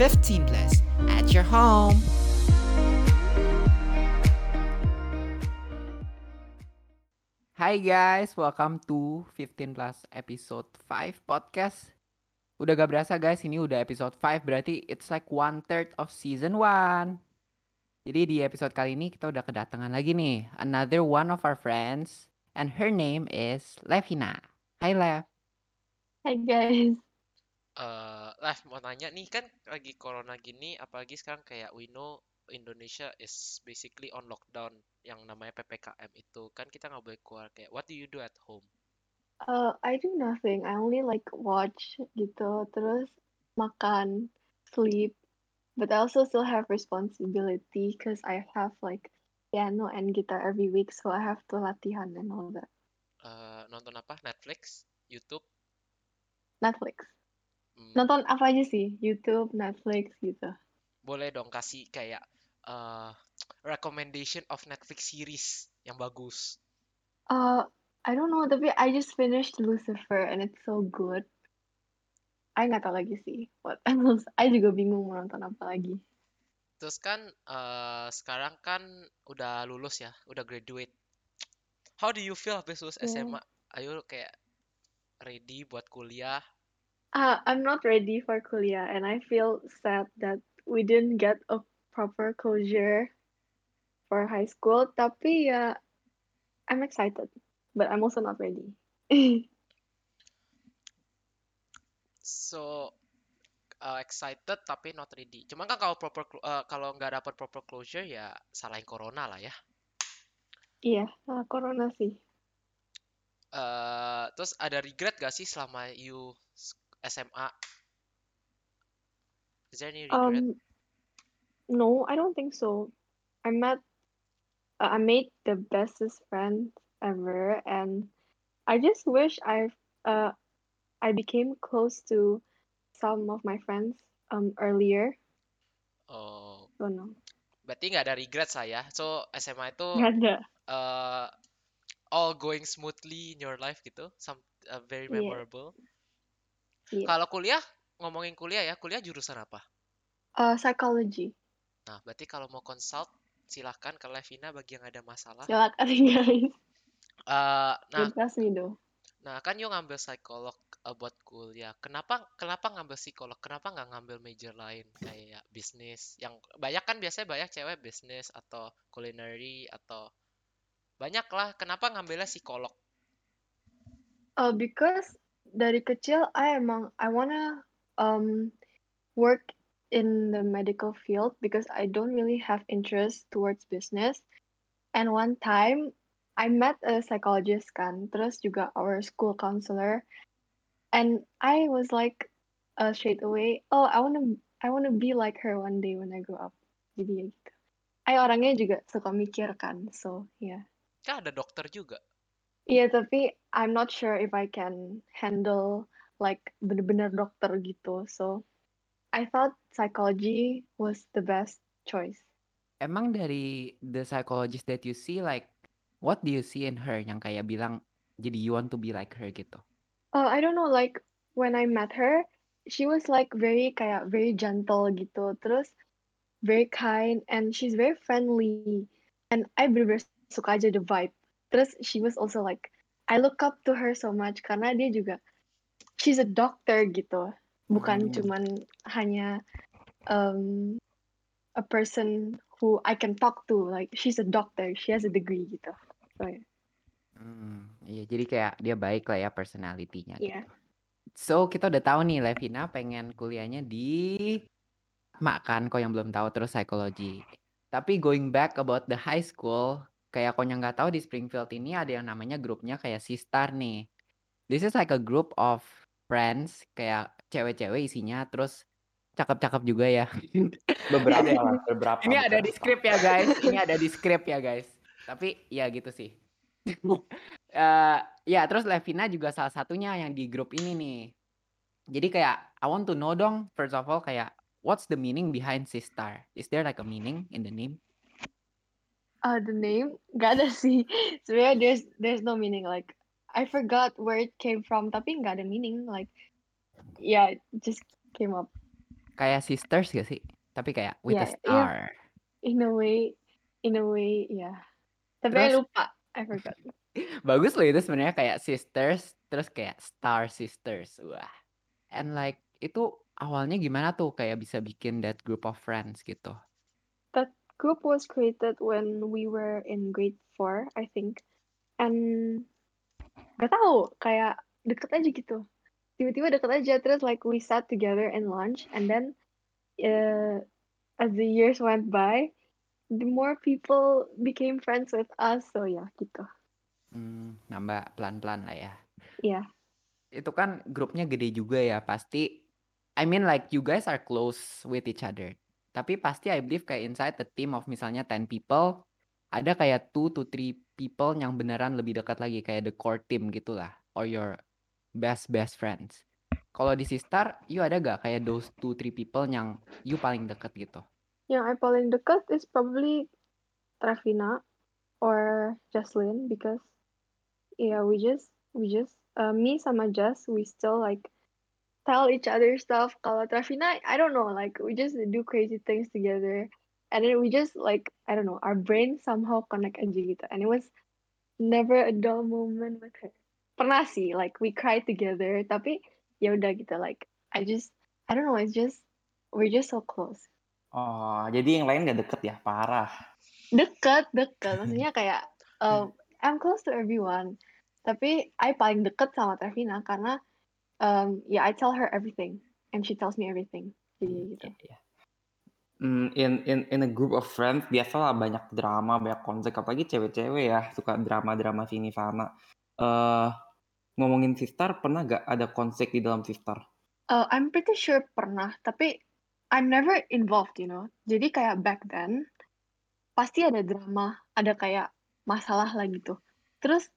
15 plus at your home. Hi guys, welcome to 15 plus episode 5 podcast. Udah gak berasa guys, ini udah episode 5 berarti it's like one third of season 1. Jadi di episode kali ini kita udah kedatangan lagi nih, another one of our friends and her name is Levina. Hai Lev. Hai guys. Eh, Lev mau nanya nih kan lagi corona gini, apalagi sekarang kayak we know Indonesia is basically on lockdown yang namanya PPKM itu kan kita nggak boleh keluar kayak what do you do at home? Uh, I do nothing. I only like watch gitu, terus makan, sleep. But I also still have responsibility because I have like piano and guitar every week, so I have to latihan and all that. Eh, nonton apa? Netflix, YouTube? Netflix. Hmm, Nonton apa aja sih? YouTube, Netflix gitu. boleh dong kasih kayak eh, recommendation of Netflix series yang bagus. Uh, I don't know, tapi I just finished Lucifer and it's so good. I nggak tahu lagi sih. What else? I juga bingung mau nonton apa lagi. Terus kan eh, sekarang kan udah lulus ya, udah graduate. How do you feel habis lulus Yeah. SMA? Ayo kayak ready buat kuliah? Uh, I'm not ready for kuliah, and I feel sad that we didn't get a proper closure for high school. Tapi ya, I'm excited, but I'm also not ready. So uh, excited tapi not ready. Cuman kan kalau proper uh, kalau nggak dapat proper closure ya salahin corona lah ya. Iya, uh, corona sih. Eh, terus ada regret gak sih selama you SMA? Is there any regret? Um, no, I don't think so. I met, uh, I made the bestest friend ever, and I just wish I, uh, I became close to some of my friends um earlier. Oh, So no, berarti nggak ada regret saya. So SMA itu nggak ada. uh, all going smoothly in your life gitu, some uh, very memorable. Iya. Kalau kuliah, ngomongin kuliah ya, kuliah jurusan apa? Uh, psychology. Nah, berarti kalau mau consult silahkan ke Levina bagi yang ada masalah. Silakan guys. Eh, nah. Nah, kan you ngambil psikolog uh, buat kuliah. Kenapa kenapa ngambil psikolog? Kenapa nggak ngambil major lain kayak bisnis? Yang banyak kan biasanya banyak cewek bisnis atau culinary atau banyak lah. Kenapa ngambilnya psikolog? Uh, because dari kecil I emang I wanna um work in the medical field because I don't really have interest towards business. And one time I met a psychologist kan, terus juga our school counselor, and I was like uh, straight away, oh I wanna I wanna be like her one day when I grow up. Jadi ya gitu. I orangnya juga suka mikir kan, so yeah. Kan ada dokter juga. Iya, tapi I'm not sure if I can handle like bener-bener dokter gitu. So I thought psychology was the best choice. Emang dari the psychologist that you see like what do you see in her yang kayak bilang jadi you want to be like her gitu? Uh, I don't know, like when I met her, she was like very kayak very gentle gitu, terus very kind and she's very friendly. And I bener-bener suka aja the vibe. Terus she was also like, I look up to her so much karena dia juga she's a doctor gitu, bukan Hmm. cuman hanya um, a person who I can talk to. Like she's a doctor, she has a degree gitu. So yeah. Hmm, iya jadi kayak dia baik lah ya personality-nya Iya. gitu. So kita udah tahu nih Levina pengen kuliahnya di makan kok yang belum tahu terus psikologi. Tapi going back about the high school, kayak kau yang nggak tahu di Springfield ini ada yang namanya grupnya kayak Sistar nih. This is like a group of friends kayak cewek-cewek isinya terus cakep-cakep juga ya. Beberapa lah, beberapa. Ini ada di script ya guys, ini ada di script ya guys. Tapi ya gitu sih. Eh, ya terus Levina juga salah satunya yang di grup ini nih. Jadi kayak I want to know dong first of all kayak what's the meaning behind Sistar? Is there like a meaning in the name? Uh, the name gak ada sih. Sebenarnya there's there's no meaning. Like I forgot where it came from. Tapi nggak ada meaning. Like yeah, it just came up. kayak sisters gak sih? Tapi kayak with a Yeah, yeah. star. In a way, in a way, yeah. Tapi I Terus lupa, I forgot. bagus loh itu sebenarnya kayak sisters terus kayak star sisters. Wah. And like itu awalnya gimana tuh kayak bisa bikin that group of friends gitu? That group was created when we were in grade 4, I think. And gak tahu, kayak deket aja gitu. Tiba-tiba deket aja, terus like we sat together in lunch, and then uh, as the years went by, the more people became friends with us. So ya gitu. Hmm, nambah pelan-pelan lah ya. Iya. Itu kan grupnya gede juga ya, pasti I mean like you guys are close with each other. Tapi pasti I believe kayak inside the team of misalnya 10 people, ada kayak 2 to 3 people yang beneran lebih dekat lagi kayak the core team gitulah or your best best friends. Kalau di Sistar, you ada gak kayak those 2 3 people yang you paling deket gitu? Yang I paling dekat is probably Travina or Jocelyn because yeah, we just we just uh, me sama Jess we still like tell each other stuff. Kalau Travina, I don't know, like we just do crazy things together, and then we just like I don't know, our brain somehow connect aja gitu, and it was never a dull moment with her. Pernah sih, like we cried together, tapi ya udah gitu, like I just I don't know, it's just we're just so close. Oh, jadi yang lain gak deket ya? Parah. Deket, deket, maksudnya kayak uh, I'm close to everyone, tapi I paling deket sama Travina karena um, yeah, I tell her everything and she tells me everything. Jadi gitu. Iya, iya. Hmm, in in in a group of friends biasalah banyak drama, banyak konflik apalagi cewek-cewek ya suka drama-drama sini sana. Eh ngomongin Sistar pernah gak ada konflik di dalam Sistar? Uh, I'm pretty sure pernah, tapi I'm never involved, you know. Jadi kayak back then pasti ada drama, ada kayak masalah lah gitu. Terus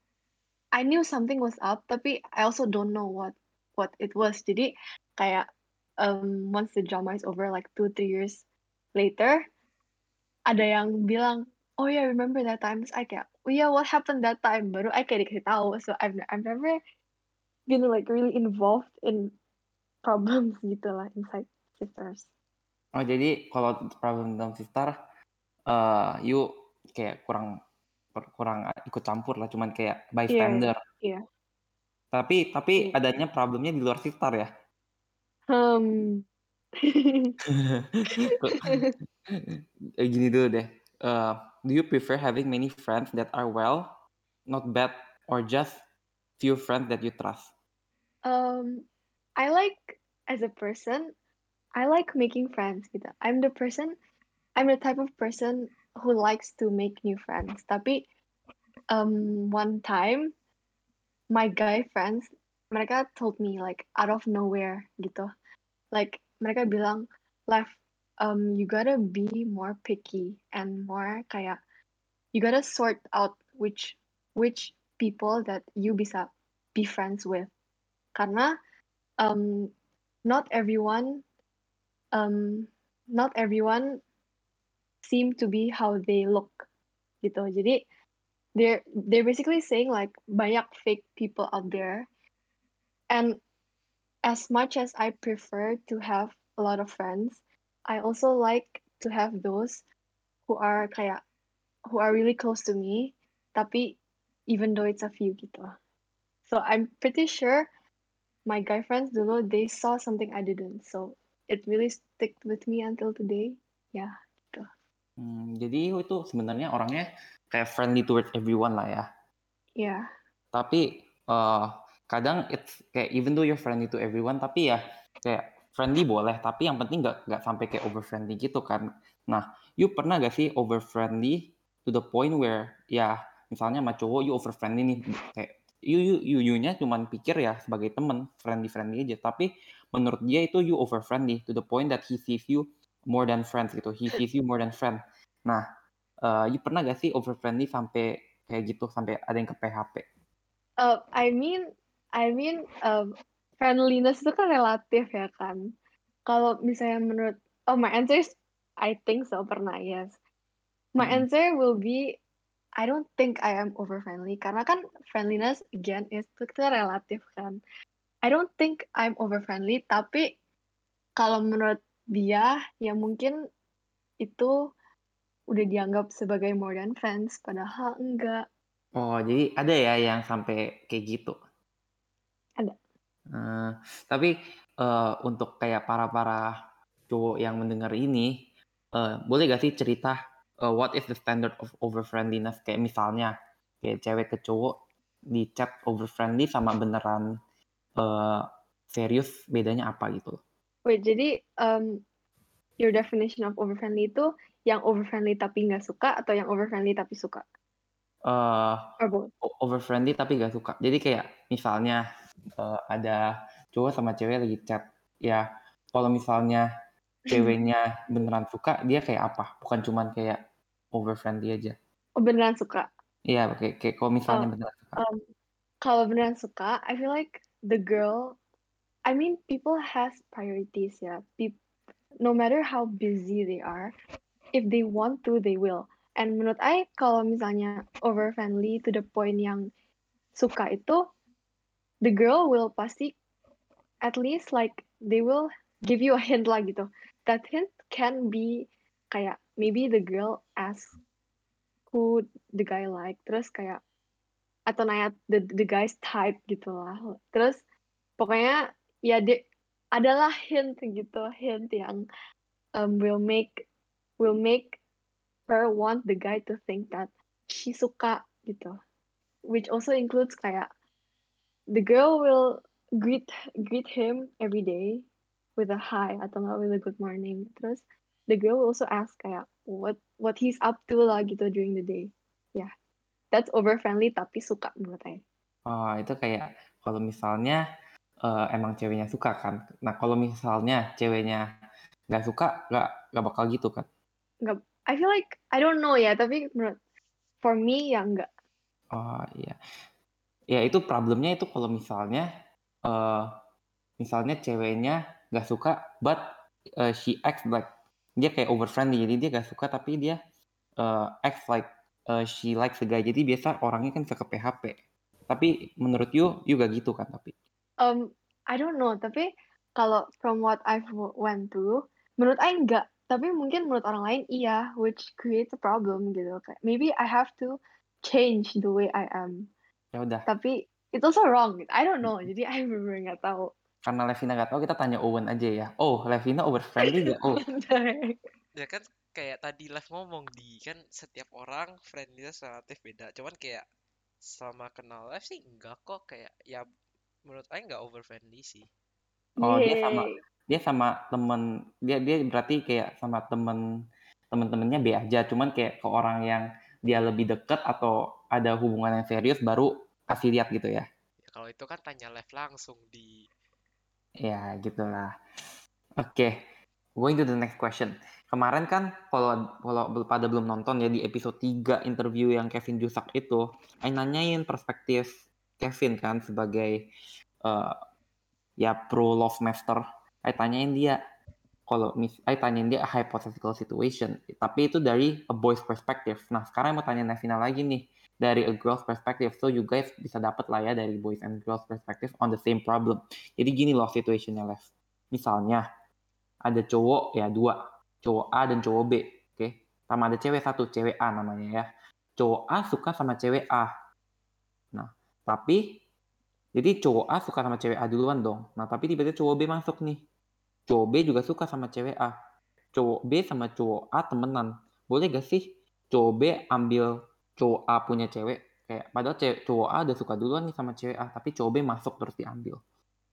I knew something was up, tapi I also don't know what what it was. Jadi kayak um, once the drama is over, like two three years later, ada yang bilang, oh yeah, remember that time? Terus I kayak, oh yeah, what happened that time? Baru I kayak dikasih tahu. So I've I've never been like really involved in problems gitu lah inside sisters. Oh, jadi kalau problem dalam Sistar eh you kayak kurang kurang ikut campur lah cuman kayak bystander. Iya. Tapi tapi Iya. adanya problemnya di luar Sistar ya. Hmm. Gini dulu deh. Eh, do you prefer having many friends that are well, not bad, or just few friends that you trust? Um, I like as a person, I like making friends gitu. I'm the person, I'm the type of person who likes to make new friends. Tapi um, one time, my guy friends, mereka told me like out of nowhere gitu. Like mereka bilang, Lev, um, you gotta be more picky and more kayak, you gotta sort out which which people that you bisa be friends with. Karena um, not everyone um, not everyone seem to be how they look gitu jadi they're they're basically saying like banyak fake people out there. And as much as I prefer to have a lot of friends I also like to have those who are kayak who are really close to me tapi even though it's a few gitu. So I'm pretty sure my guy friends dulu they saw something I didn't. So it really stick with me until today. Yeah Hmm, jadi itu sebenarnya orangnya kayak friendly towards everyone lah ya. yeah Tapi eh kadang it's kayak even though you're friendly to everyone, tapi ya kayak friendly boleh, tapi yang penting nggak nggak sampai kayak over friendly gitu kan. Nah, you pernah gak sih over friendly to the point where ya misalnya sama cowok you over friendly nih kayak you you you you-nya cuman pikir ya sebagai temen friendly friendly aja, tapi menurut dia itu you over friendly to the point that he sees you more than friends gitu, he sees you more than friend. Nah, eh you pernah gak sih over friendly sampai kayak gitu sampai ada yang ke PHP? uh, I mean I mean um, friendliness itu kan relatif ya kan kalau misalnya menurut oh my answer is I think so pernah yes my Mm-mm. answer will be I don't think I am over friendly karena kan friendliness again is itu relatif kan I don't think I'm over friendly tapi kalau menurut dia yang mungkin itu udah dianggap sebagai more than friends padahal enggak Oh, jadi ada ya yang sampai kayak gitu. Ada. Eh, tapi eh, untuk kayak para-para cowok yang mendengar ini, eh, boleh gak sih cerita eh, what is the standard of over friendliness? Kayak misalnya kayak cewek ke cowok di chat over friendly sama beneran eh, serius bedanya apa gitu wait jadi um, your definition of over friendly itu yang over friendly tapi nggak suka atau yang over friendly tapi suka Eh, both o- over friendly tapi gak suka. Jadi kayak misalnya eh, ada cowok sama cewek lagi chat, ya kalau misalnya ceweknya beneran suka, dia kayak apa? Bukan cuman kayak over friendly aja. oh beneran suka Iya, kayak, kayak kalau misalnya Oh, beneran suka. um, kalau beneran suka, I feel like the girl, I mean, people has priorities ya. Peop no matter how busy they are, if they want to, they will. And menurut I, kalau misalnya over friendly to the point yang suka itu, the girl will pasti at least like they will give you a hint lah gitu. That hint can be kayak maybe the girl ask who the guy like, terus kayak atau nanya the the guy's type gitu lah. Terus pokoknya ya dia adalah hint gitu, hint yang um, will make will make her want the guy to think that she suka gitu. Which also includes kayak the girl will greet greet him every day with a hi atau nggak with a good morning. Terus the girl will also ask kayak what what he's up to lah gitu during the day. Yeah, that's over friendly tapi suka menurut saya. Oh, itu kayak kalau misalnya eh, emang ceweknya suka kan. Nah, kalau misalnya ceweknya nggak suka, nggak nggak bakal gitu kan. Nggak, I feel like I don't know ya tapi menurut for me ya enggak. Oh iya. Ya itu problemnya itu kalau misalnya eh misalnya ceweknya nggak suka but eh, she acts like dia kayak over friendly jadi dia nggak suka tapi dia eh, acts like eh, she likes the guy jadi biasa orangnya kan suka PHP tapi menurut you you gak gitu kan tapi Um, I don't know tapi kalau from what I've went through menurut I enggak tapi mungkin menurut orang lain iya which creates a problem gitu. Kayak maybe I have to change the way I am. Ya udah. Tapi it's also wrong. I don't know. Jadi I bener nggak tahu. Karena Levina nggak tahu kita tanya Owen aja ya. Oh Levina over friendly gak oh Ya kan kayak tadi live ngomong di kan setiap orang friendliness relatif beda. Cuman kayak sama kenal live sih enggak kok. Kayak ya menurut Aing nggak over friendly sih. Oh, dia sama. Dia sama temen dia dia berarti kayak sama temen temen-temennya B aja, cuman kayak ke orang yang dia lebih deket atau ada hubungan yang serius baru kasih lihat gitu ya. Ya kalau itu kan tanya live langsung di Ya, gitulah. Oke, going to the next question. Kemarin kan kalau kalau pada belum nonton ya di episode 3 interview yang Kevin Jusak itu, Aing nanyain perspektif Kevin kan sebagai eh, ya pro love master. Aing tanyain dia kalau mis Aing tanyain dia a hypothetical situation, tapi itu dari a boy's perspective. Nah, sekarang mau tanya Nevina lagi nih dari a girl's perspective. So you guys bisa dapat lah ya dari boys and girls perspective on the same problem. Jadi gini loh situationnya, Lev. Misalnya ada cowok ya dua, cowok A dan cowok B, oke? Sama ada cewek satu, cewek A namanya ya. Cowok A suka sama cewek A. Nah, tapi jadi cowok A suka sama cewek A duluan dong. Nah, tapi tiba-tiba cowok B masuk nih. Cowok B juga suka sama cewek A. Cowok B sama cowok A temenan. Boleh gak sih cowok B ambil cowok A punya cewek? Kayak padahal cewek, cowok A udah suka duluan nih sama cewek A, tapi cowok B masuk terus diambil.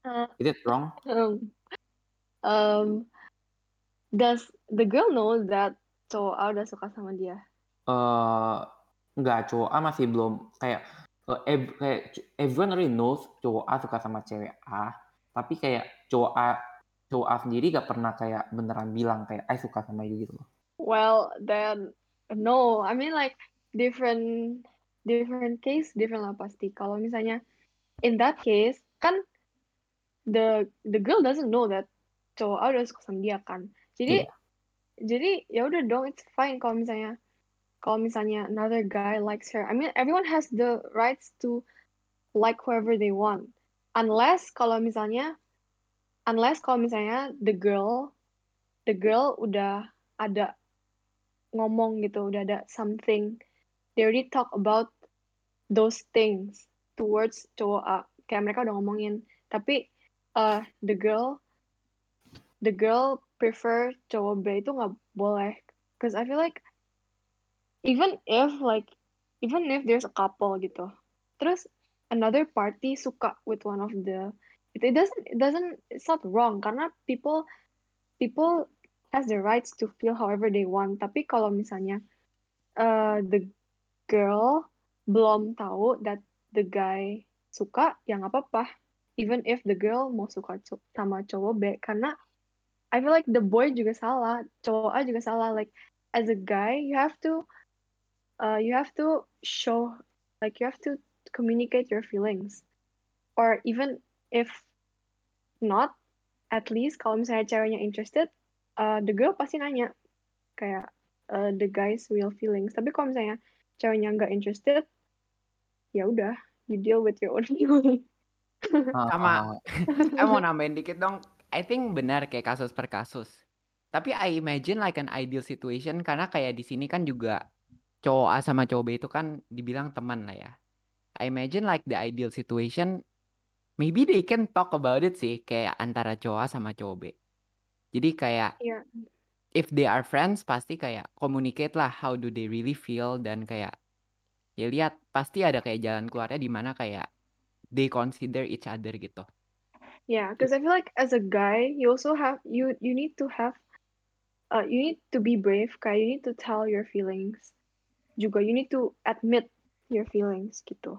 Uh, Is it wrong? um, um, does the girl know that cowok A udah suka sama dia? eh nggak cowok A masih belum kayak eh, ev- kayak everyone already knows cowok A suka sama cewek A tapi kayak cowok A cowok A sendiri gak pernah kayak beneran bilang kayak I suka sama you gitu loh Well, then no. I mean like different different case different lah pasti. Kalau misalnya in that case kan the the girl doesn't know that cowok A udah suka sama dia kan. Jadi Iya. jadi ya udah dong it's fine kalau misalnya kalau misalnya another guy likes her. I mean everyone has the rights to like whoever they want. Unless kalau misalnya unless kalau misalnya the girl the girl udah ada ngomong gitu, udah ada something. They already talk about those things towards cowok A. Kayak mereka udah ngomongin. Tapi uh, the girl the girl prefer cowok B itu nggak boleh. Cause I feel like even if like even if there's a couple gitu, terus another party suka with one of the it, doesn't it doesn't it's not wrong karena people people has the rights to feel however they want. Tapi kalau misalnya uh, the girl belum tahu that the guy suka, ya nggak apa-apa. Even if the girl mau suka sama cowok B, karena I feel like the boy juga salah, cowok A juga salah. Like as a guy, you have to, uh, you have to show, like you have to communicate your feelings, or even if not, at least kalau misalnya ceweknya interested, uh, the girl pasti nanya kayak uh, the guy's real feelings. Tapi kalau misalnya ceweknya nggak interested, ya udah, you deal with your own feelings. Sama, saya mau nambahin dikit dong. I think benar kayak kasus per kasus. Tapi I imagine like an ideal situation karena kayak di sini kan juga cowok A sama cowok B itu kan dibilang teman lah ya. I imagine like the ideal situation maybe they can talk about it sih kayak antara cowok A sama cowok B. Jadi kayak Iya. if they are friends pasti kayak communicate lah how do they really feel dan kayak ya lihat pasti ada kayak jalan keluarnya di mana kayak they consider each other gitu. Yeah, because I feel like as a guy, you also have you you need to have uh you need to be brave, kayak you need to tell your feelings. Juga you need to admit your feelings gitu.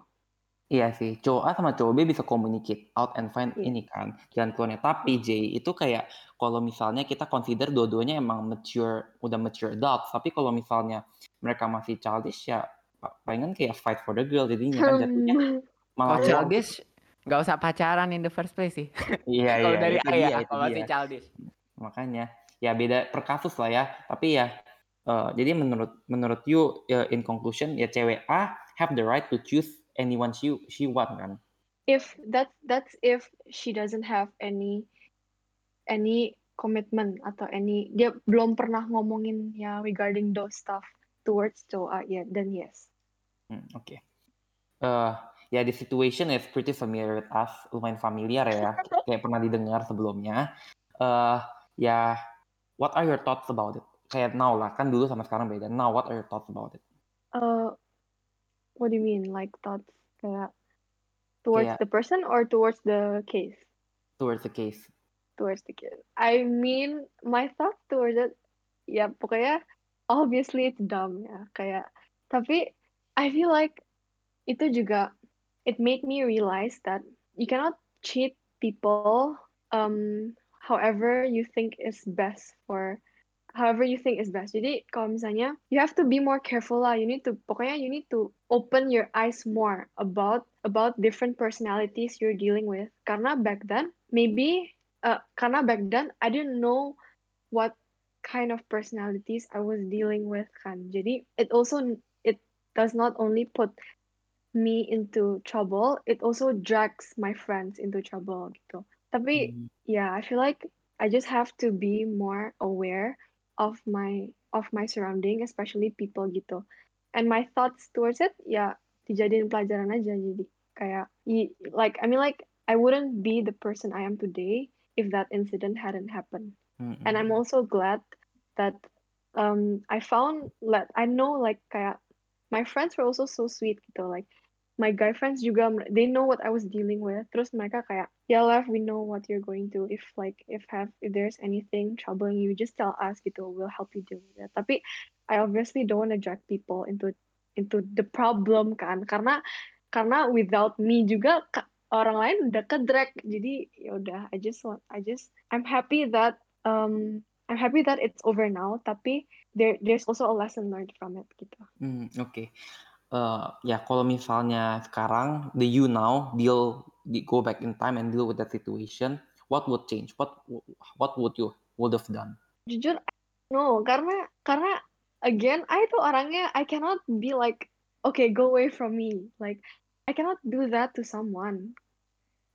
Iya sih, cowok A sama cowok B bisa communicate out and find Iya. ini kan jalan keluarnya. Tapi J itu kayak kalau misalnya kita consider dua-duanya emang mature, udah mature adults. Tapi kalau misalnya mereka masih childish ya pa- palingan kayak fight for the girl jadinya kan jatuhnya malah Kalau worse. childish nggak usah pacaran in the first place sih. Iya Kalau iya dari itu A dia ya, itu kalau masih childish. Makanya ya beda per kasus lah ya. Tapi ya eh, jadi menurut menurut you eh, in conclusion ya cewek A have the right to choose anyone she she want kan. If that's that's if she doesn't have any any commitment atau any dia belum pernah ngomongin ya regarding those stuff towards cowok A, ya then yes. Hmm, Oke. Eh, ya the situation is pretty familiar with us, lumayan familiar ya, kayak pernah didengar sebelumnya. Eh, ya, what are your thoughts about it? Kayak now lah, kan dulu sama sekarang beda. Now, what are your thoughts about it? Uh, what do you mean like thoughts kayak towards Kayak the person or towards the case? towards the case. towards the case. I mean, my thought towards it, ya pokoknya obviously it's dumb ya, kayak tapi I feel like itu juga it made me realize that you cannot cheat people um however you think is best for however you think is best. Jadi kalau misalnya you have to be more careful lah. You need to pokoknya you need to open your eyes more about about different personalities you're dealing with. Karena back then maybe uh, karena back then I didn't know what kind of personalities I was dealing with kan. Jadi it also it does not only put me into trouble, it also drags my friends into trouble gitu. Tapi Hmm. yeah, I feel like I just have to be more aware of my of my surrounding, especially people gitu. And my thoughts towards it, ya dijadiin pelajaran aja jadi kayak like I mean like I wouldn't be the person I am today if that incident hadn't happened. Mm-mm. And I'm also glad that um I found like I know like kayak my friends were also so sweet gitu like my guy friends juga they know what I was dealing with terus mereka kayak yeah Lev we know what you're going through. If like if have if there's anything troubling you just tell us gitu we'll help you deal with it. Tapi I obviously don't want to drag people into into the problem kan? Karena karena without me juga orang lain udah ke drag jadi ya udah I just want I just I'm happy that um I'm happy that it's over now. Tapi there there's also a lesson learned from it gitu. Hmm, Oke. Eh, ya kalau misalnya sekarang the you now deal go back in time and deal with that situation, what would change? What what would you would have done? jujur no karena karena again I tuh orangnya I cannot be like okay go away from me like I cannot do that to someone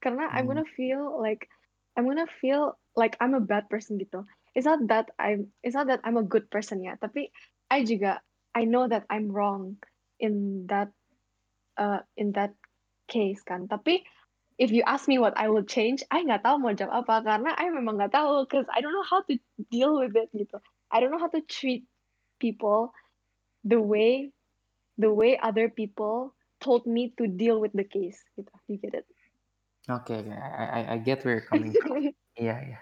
karena I'm Hmm. gonna feel like I'm gonna feel like I'm a bad person gitu it's not that I'm it's not that I'm a good person ya, tapi I juga I know that I'm wrong in that uh in that case kan. Tapi if you ask me what I will change, I nggak tahu mau jawab apa karena I memang nggak tahu because I don't know how to deal with it gitu. I don't know how to treat people the way the way other people told me to deal with the case gitu. You get it? Okay. I, I, I get where you're coming from. yeah, iya.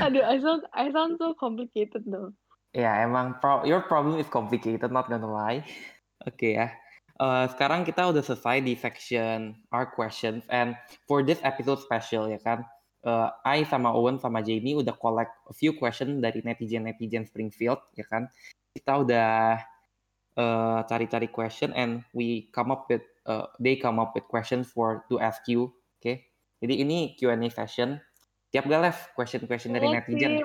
Aduh, I sound I sound so complicated though. Yeah, emang pro your problem is complicated, not gonna lie. Oke ya. Eh, sekarang kita udah selesai di section our questions and for this episode special ya kan. eh, I sama Owen sama Jamie udah collect a few question dari netizen-netizen Springfield ya kan. Kita udah eh, cari-cari question and we come up with eh, they come up with questions for to ask you. Oke. Jadi ini Q&A session. Tiap gak Lev question-question dari netizen?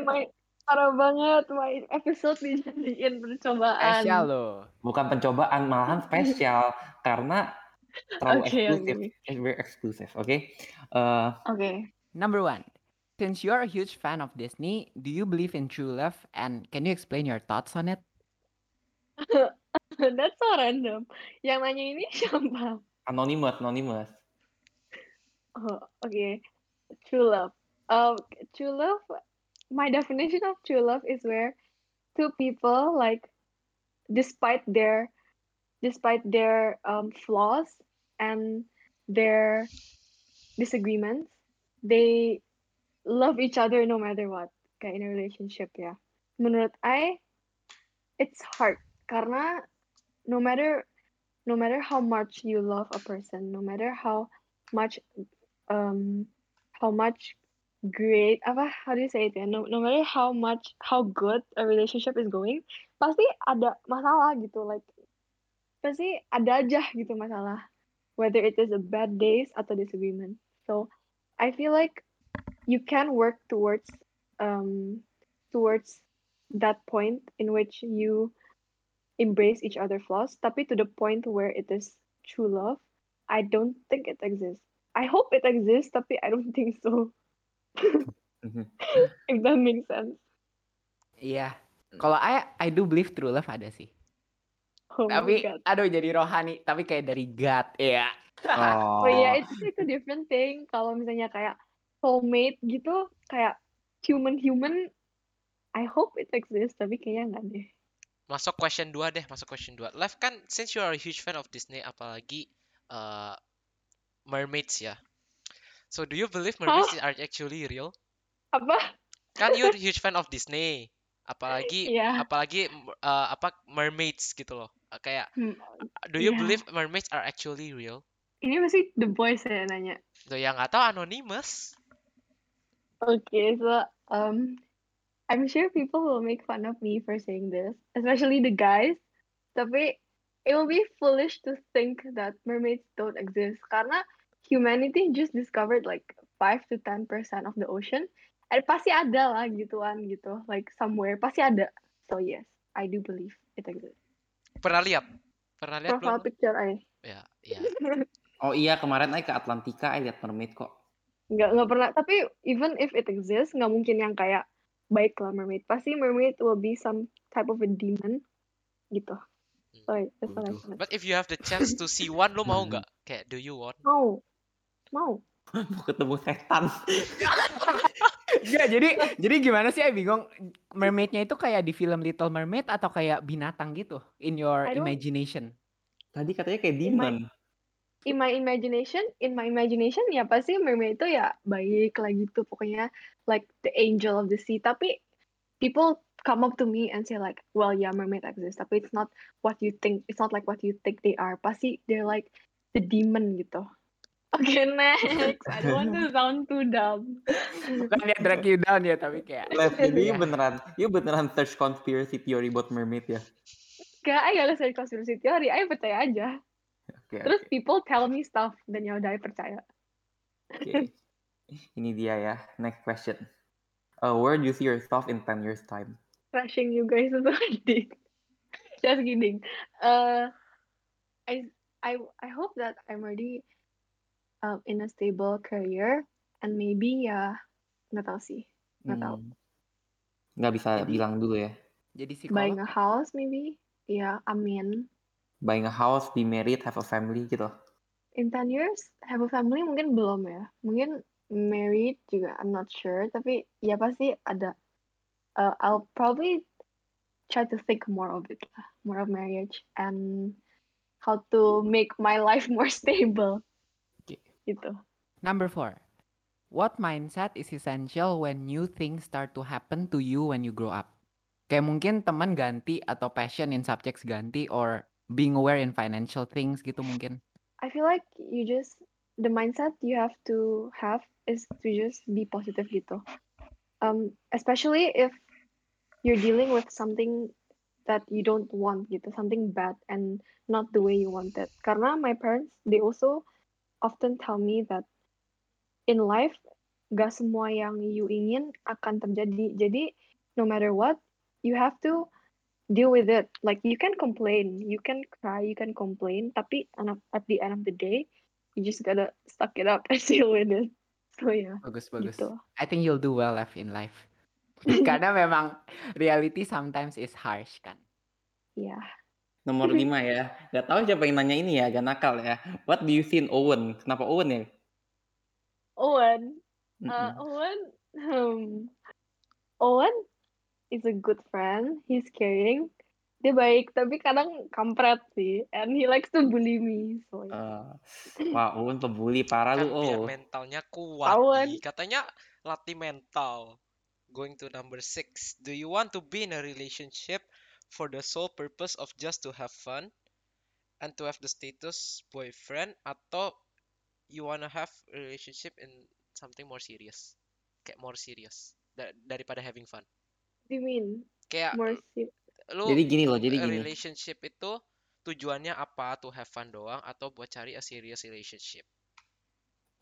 Parah banget, my episode dijadiin percobaan. Spesial loh. bukan pencobaan malahan spesial karena terlalu Oke, eksklusif oke. It's very exclusive oke Eh, Okay. Number one. Since you're a huge fan of Disney, do you believe in true love? And can you explain your thoughts on it? That's so random. Yang nanya ini siapa? anonymous anonymous Oh, okay. True love. Um, true love. My definition of true love is where two people like, despite their, despite their um flaws and their disagreements, they love each other no matter what. Kayak in a relationship ya. Menurut I, it's hard karena no matter no matter how much you love a person, no matter how much um how much great. Apa how do you say it ya? No, no matter how much how good a relationship is going pasti ada masalah gitu like pasti ada aja gitu masalah. Whether it is a bad days atau disagreement. So I feel like you can work towards um towards that point in which you embrace each other flaws tapi to the point where it is true love I don't think it exists. I hope it exists tapi I don't think so. if that makes sense Iya. Kalau I, I do believe true love ada sih. oh Tapi, god aduh jadi rohani. Tapi kayak dari God, ya. oh oh iya itu itu different thing kalau misalnya kayak soulmate gitu kayak human human I hope it exists tapi kayaknya nggak deh Masuk question 2 deh, masuk question 2. Lev kan since you are a huge fan of Disney apalagi uh, mermaids ya. So do you believe mermaids are actually real? apa Kan you're a huge fan of Disney. Apalagi Iya. apalagi uh, apa mermaids gitu loh. Uh, Kayak Hmm, do you iya. believe mermaids are actually real? ini masih the boys ya nanya Tuh yang nggak tahu anonymous. Okay, so um, I'm sure people will make fun of me for saying this, especially the guys. Tapi it will be foolish to think that mermaids don't exist karena humanity just discovered like 5 to 10% of the ocean. And pasti ada lah gituan gitu, like somewhere pasti ada. So yes, I do believe it exists. Pernah lihat? Pernah lihat Profile belum? picture I. Ya, ya. oh iya kemarin I ke Atlantika I lihat mermaid kok nggak nggak pernah tapi even if it exists nggak mungkin yang kayak baik lah mermaid pasti mermaid will be some type of a demon gitu so that's what I. But if you have the chance to see one, lo mau nggak? Kayak do you want? mau mau? Mau ketemu setan. Ya, jadi jadi gimana sih? I bingung. Mermaidnya itu kayak di film Little Mermaid atau kayak binatang gitu? In your imagination? tadi katanya kayak In my- demon. In my imagination in my imagination ya pasti mermaid itu ya baik lah gitu. Pokoknya like the angel of the sea. Tapi people come up to me and say like well yeah mermaid exists tapi it's not what you think it's not like what you think they are. Pasti they're like the demon gitu okay next I don't want to sound too dumb Bukan dia drag you down ya, tapi kayak Lev, jadi you Iya. beneran you beneran search conspiracy theory buat mermaid ya Gak, I gak nge konspirasi teori, I percaya aja. oke Terus oke, people tell me stuff, dan ya udah I percaya. oke. ini dia ya next question Uh, where do you see yourself in 10 years time Crashing you guys is already. Just kidding. Uh, I I I hope that I'm already um, in a stable career and maybe ya nggak tahu sih. Nggak tahu. Hmm. Nggak bisa Jadi bilang dulu ya. jadi Buying psikolog a house maybe. Yeah, amin. Buying a house, be married, have a family gitu. In 10 years, have a family mungkin belum ya. Mungkin married juga, I'm not sure. Tapi ya pasti ada. Uh, I'll probably try to think more of it lah. More of marriage and how to make my life more stable. Gitu. Number four. What mindset is essential when new things start to happen to you when you grow up? Kayak mungkin teman ganti atau passion in subjects ganti or being aware in financial things gitu mungkin. I feel like you just the mindset you have to have is to just be positive gitu. Um, especially if you're dealing with something that you don't want gitu, something bad and not the way you want it. Karena my parents they also often tell me that in life gak semua yang you ingin akan terjadi. Jadi no matter what, you have to deal with it. Like you can complain, you can cry, you can complain, tapi at the end of the day, you just gotta suck it up and deal with it. So yeah, Bagus bagus. gitu. I think you'll do well Lev in life. Karena memang reality sometimes is harsh kan. Yeah. Nomor lima ya. Gak tahu siapa yang nanya ini ya, agak nakal ya. What do you in Owen? Kenapa Owen ya? Owen, uh. Owen, um, Owen is a good friend. He's caring. Dia baik, tapi kadang kampret sih. And he likes to bully me. So yeah. Eh, wah, Owen pebuli parah kan lu. Oh, mentalnya kuat. Di. katanya latih mental going to number six do you want to be in a relationship for the sole purpose of just to have fun and to have the status boyfriend atau you wanna have a relationship in something more serious kayak more serious da- daripada having fun you mean? kayak More lu jadi gini loh, jadi gini. relationship itu tujuannya apa to have fun doang atau buat cari a serious relationship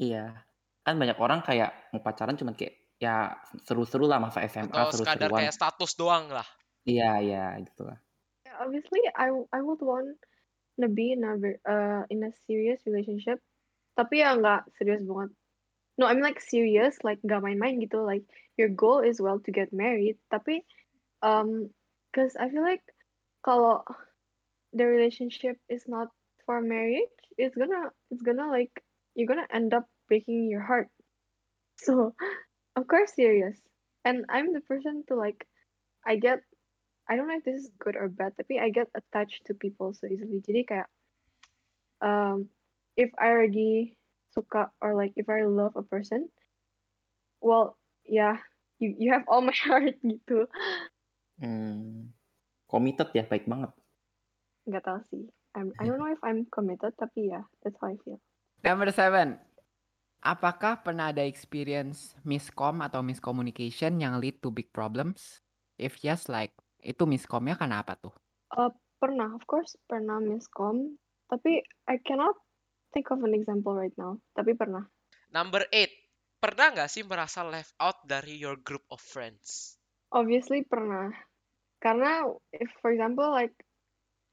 Iya. Kan banyak orang kayak mau pacaran cuman kayak ya seru-seru lah masa SMA atau sekadar seru-seruan. kayak status doang lah Iya, iya gitu lah. obviously I I would want to be in a uh in a serious relationship. Tapi ya nggak serius banget. No I'm like serious like nggak main-main gitu. Like your goal is well to get married. Tapi um cause I feel like kalau the relationship is not for marriage it's gonna it's gonna like you're gonna end up breaking your heart. So of course serious. And I'm the person to like I get I don't know if this is good or bad, tapi I get attached to people so easily. Jadi kayak, um, if I already suka or like if I love a person, well, yeah, you you have all my heart gitu. Hmm. Committed ya, baik banget. Nggak tahu sih. I'm, I don't know if I'm committed, tapi ya, that's how I feel. Number seven. Apakah pernah ada experience miscom atau miscommunication yang lead to big problems? If yes, like itu miscomnya karena apa tuh? Uh, pernah, of course, pernah miscom, tapi I cannot think of an example right now. Tapi pernah. Number 8. Pernah nggak sih merasa left out dari your group of friends? Obviously pernah. Karena if for example like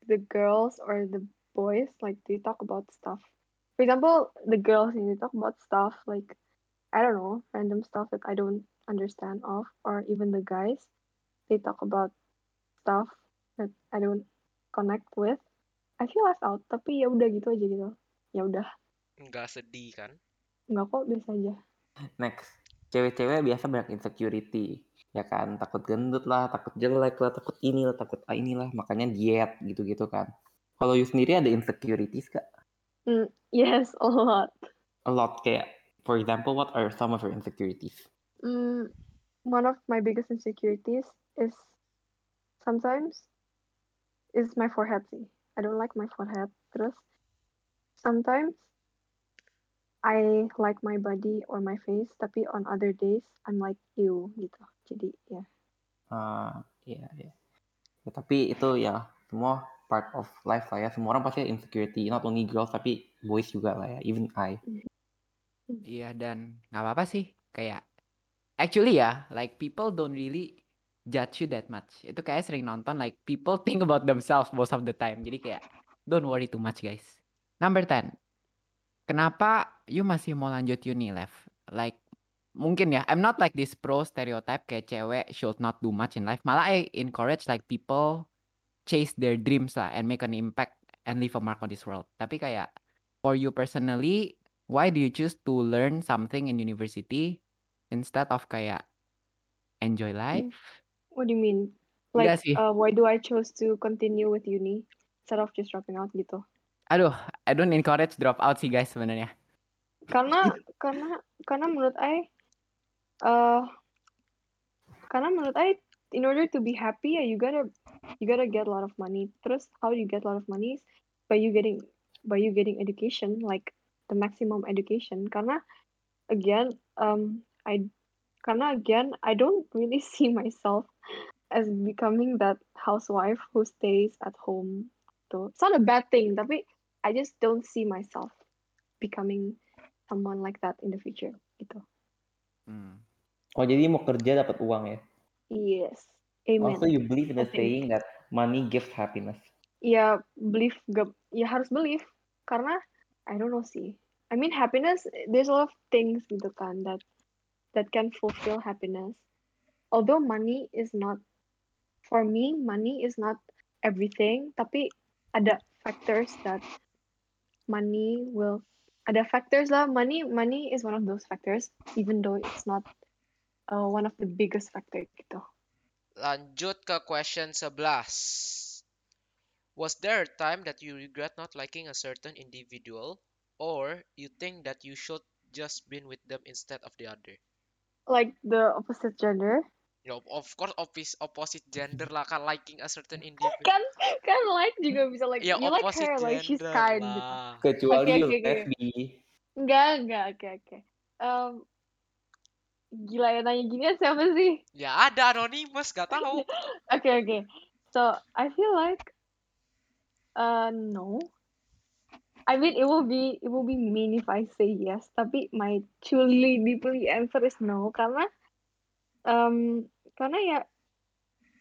the girls or the boys like they talk about stuff. For example, the girls they talk about stuff like I don't know, random stuff that I don't understand of or even the guys they talk about stuff that I don't connect with. I feel left out, tapi ya udah gitu aja gitu. Ya udah, Nggak sedih kan? nggak kok biasa aja. Next. Cewek-cewek biasa banyak insecurity. Ya kan, takut gendut lah, takut jelek lah, takut ini lah, takut ah, inilah. Makanya diet gitu-gitu kan. Kalau you sendiri ada insecurities kak? Mm, yes, a lot. A lot kayak, for example, what are some of your insecurities? Mm, one of my biggest insecurities is sometimes is my forehead sih. I don't like my forehead. Terus sometimes I like my body or my face, tapi on other days I'm like you gitu. Jadi ya. Ah, iya, iya. Ya, tapi itu ya semua part of life lah ya. Semua orang pasti insecurity, not only girls tapi boys juga lah ya. Even I. Iya dan nggak apa-apa sih. Kayak actually ya, like people don't really judge you that much. Itu kayak sering nonton like people think about themselves most of the time. Jadi kayak don't worry too much guys. Number 10. Kenapa you masih mau lanjut uni, Lev? Like mungkin ya, I'm not like this pro stereotype kayak cewek should not do much in life. Malah I encourage like people chase their dreams lah and make an impact and leave a mark on this world. Tapi kayak for you personally, why do you choose to learn something in university instead of kayak enjoy life? What do you mean? Enggak Like, sih. uh, why do I choose to continue with uni instead of just dropping out gitu? Aduh, I don't encourage drop out sih guys sebenarnya. Karena karena karena menurut I, uh, karena menurut I, in order to be happy, ya you gotta you gotta get a lot of money. Terus how you get a lot of money is by you getting by you getting education, like the maximum education. Karena again, um, I karena again, I don't really see myself as becoming that housewife who stays at home. Tuh, it's not a bad thing, tapi I just don't see myself becoming someone like that in the future. Gitu. Hmm. Oh jadi mau kerja dapat uang ya? Yes. Amen. Also you believe in the saying that money gives happiness. ya believe ya harus believe karena I don't know sih I mean happiness there's a lot of things gitu kan that that can fulfill happiness although money is not for me money is not everything tapi ada factors that money will ada factors lah money money is one of those factors even though it's not uh, one of the biggest factor gitu Lanjut ke question 11. Was there a time that you regret not liking a certain individual or you think that you should just been with them instead of the other? Like the opposite gender Ya, of course opposite opposite gender lah kan liking a certain individual. kan kan like juga bisa like Ya you like opposite her like she's kind gitu. lah. Kecuali oke, oke. lesbi. enggak enggak oke oke Em, gila ya nanya gini siapa sih Ya ada anonymous gak tahu. oke oke so I feel like uh no I mean it will be it will be mean if I say yes tapi my truly deeply answer is no. Karena um karena ya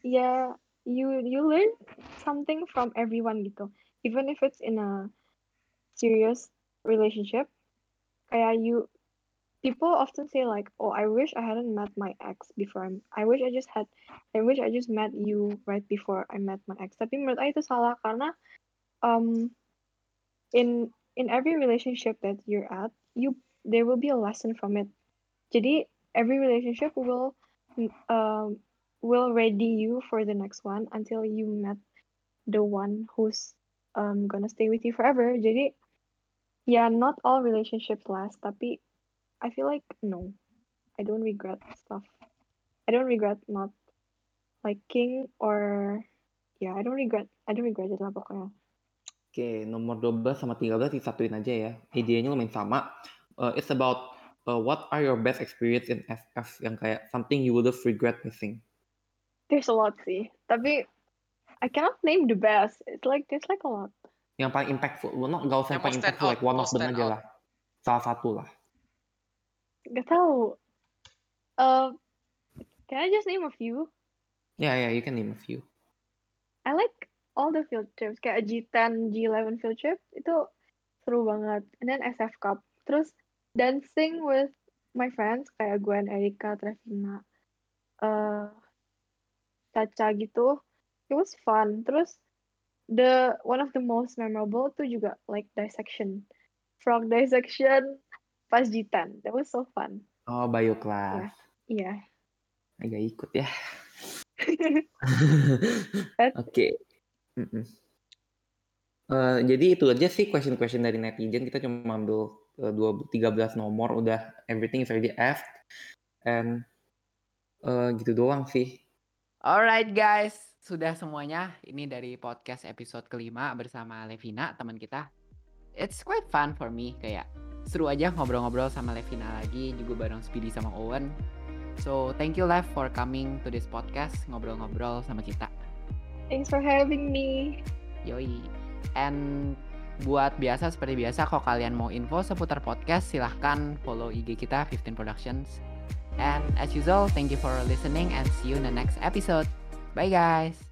ya you you learn something from everyone gitu. Even if it's in a serious relationship kayak you people often say like oh I wish I hadn't met my ex before. I'm, I wish I just had I wish I just met you right before I met my ex. Tapi menurut aku itu salah karena um in in every relationship that you're at you there will be a lesson from it. Jadi every relationship will um will ready you for the next one until you met the one who's um gonna stay with you forever. Jadi yeah not all relationships last tapi I feel like no. I don't regret stuff. I don't regret not liking or yeah I don't regret I don't regret it lah pokoknya Oke, nomor 12 sama 13 disatuin aja ya. Idenya lumayan sama. Uh, it's about uh, what are your best experience in FF yang kayak something you would have regret missing. there's a lot sih tapi I cannot name the best it's like there's like a lot Yang paling impactful, well, not gak usah Yang paling impactful, out, like one of them aja out. lah. Salah satu lah. gak tahu uh, can I just name a few Ya, ya, you can name a few. I like all the field trips kayak G10, G11 field trip itu seru banget. And then SF Cup. Terus dancing with my friends kayak Gwen, Erika, Trevina, uh, Caca gitu. It was fun. Terus the one of the most memorable tuh juga like dissection. Frog dissection pas G10. That was so fun. Oh, bio class. Iya. Agak ikut ya. Oke. Mm-mm. Eh, jadi itu aja sih question-question dari netizen. Kita cuma ambil eh, dua 13 nomor udah everything is already asked. And eh, gitu doang sih. Alright guys, sudah semuanya. Ini dari podcast episode kelima bersama Levina, teman kita. It's quite fun for me, kayak seru aja ngobrol-ngobrol sama Levina lagi, juga bareng Speedy sama Owen. So, thank you Lev for coming to this podcast, ngobrol-ngobrol sama kita. Thanks for having me. Yoi. And buat biasa seperti biasa, kalau kalian mau info seputar podcast, silahkan follow IG kita 15 Productions. And as usual, thank you for listening and see you in the next episode. Bye guys.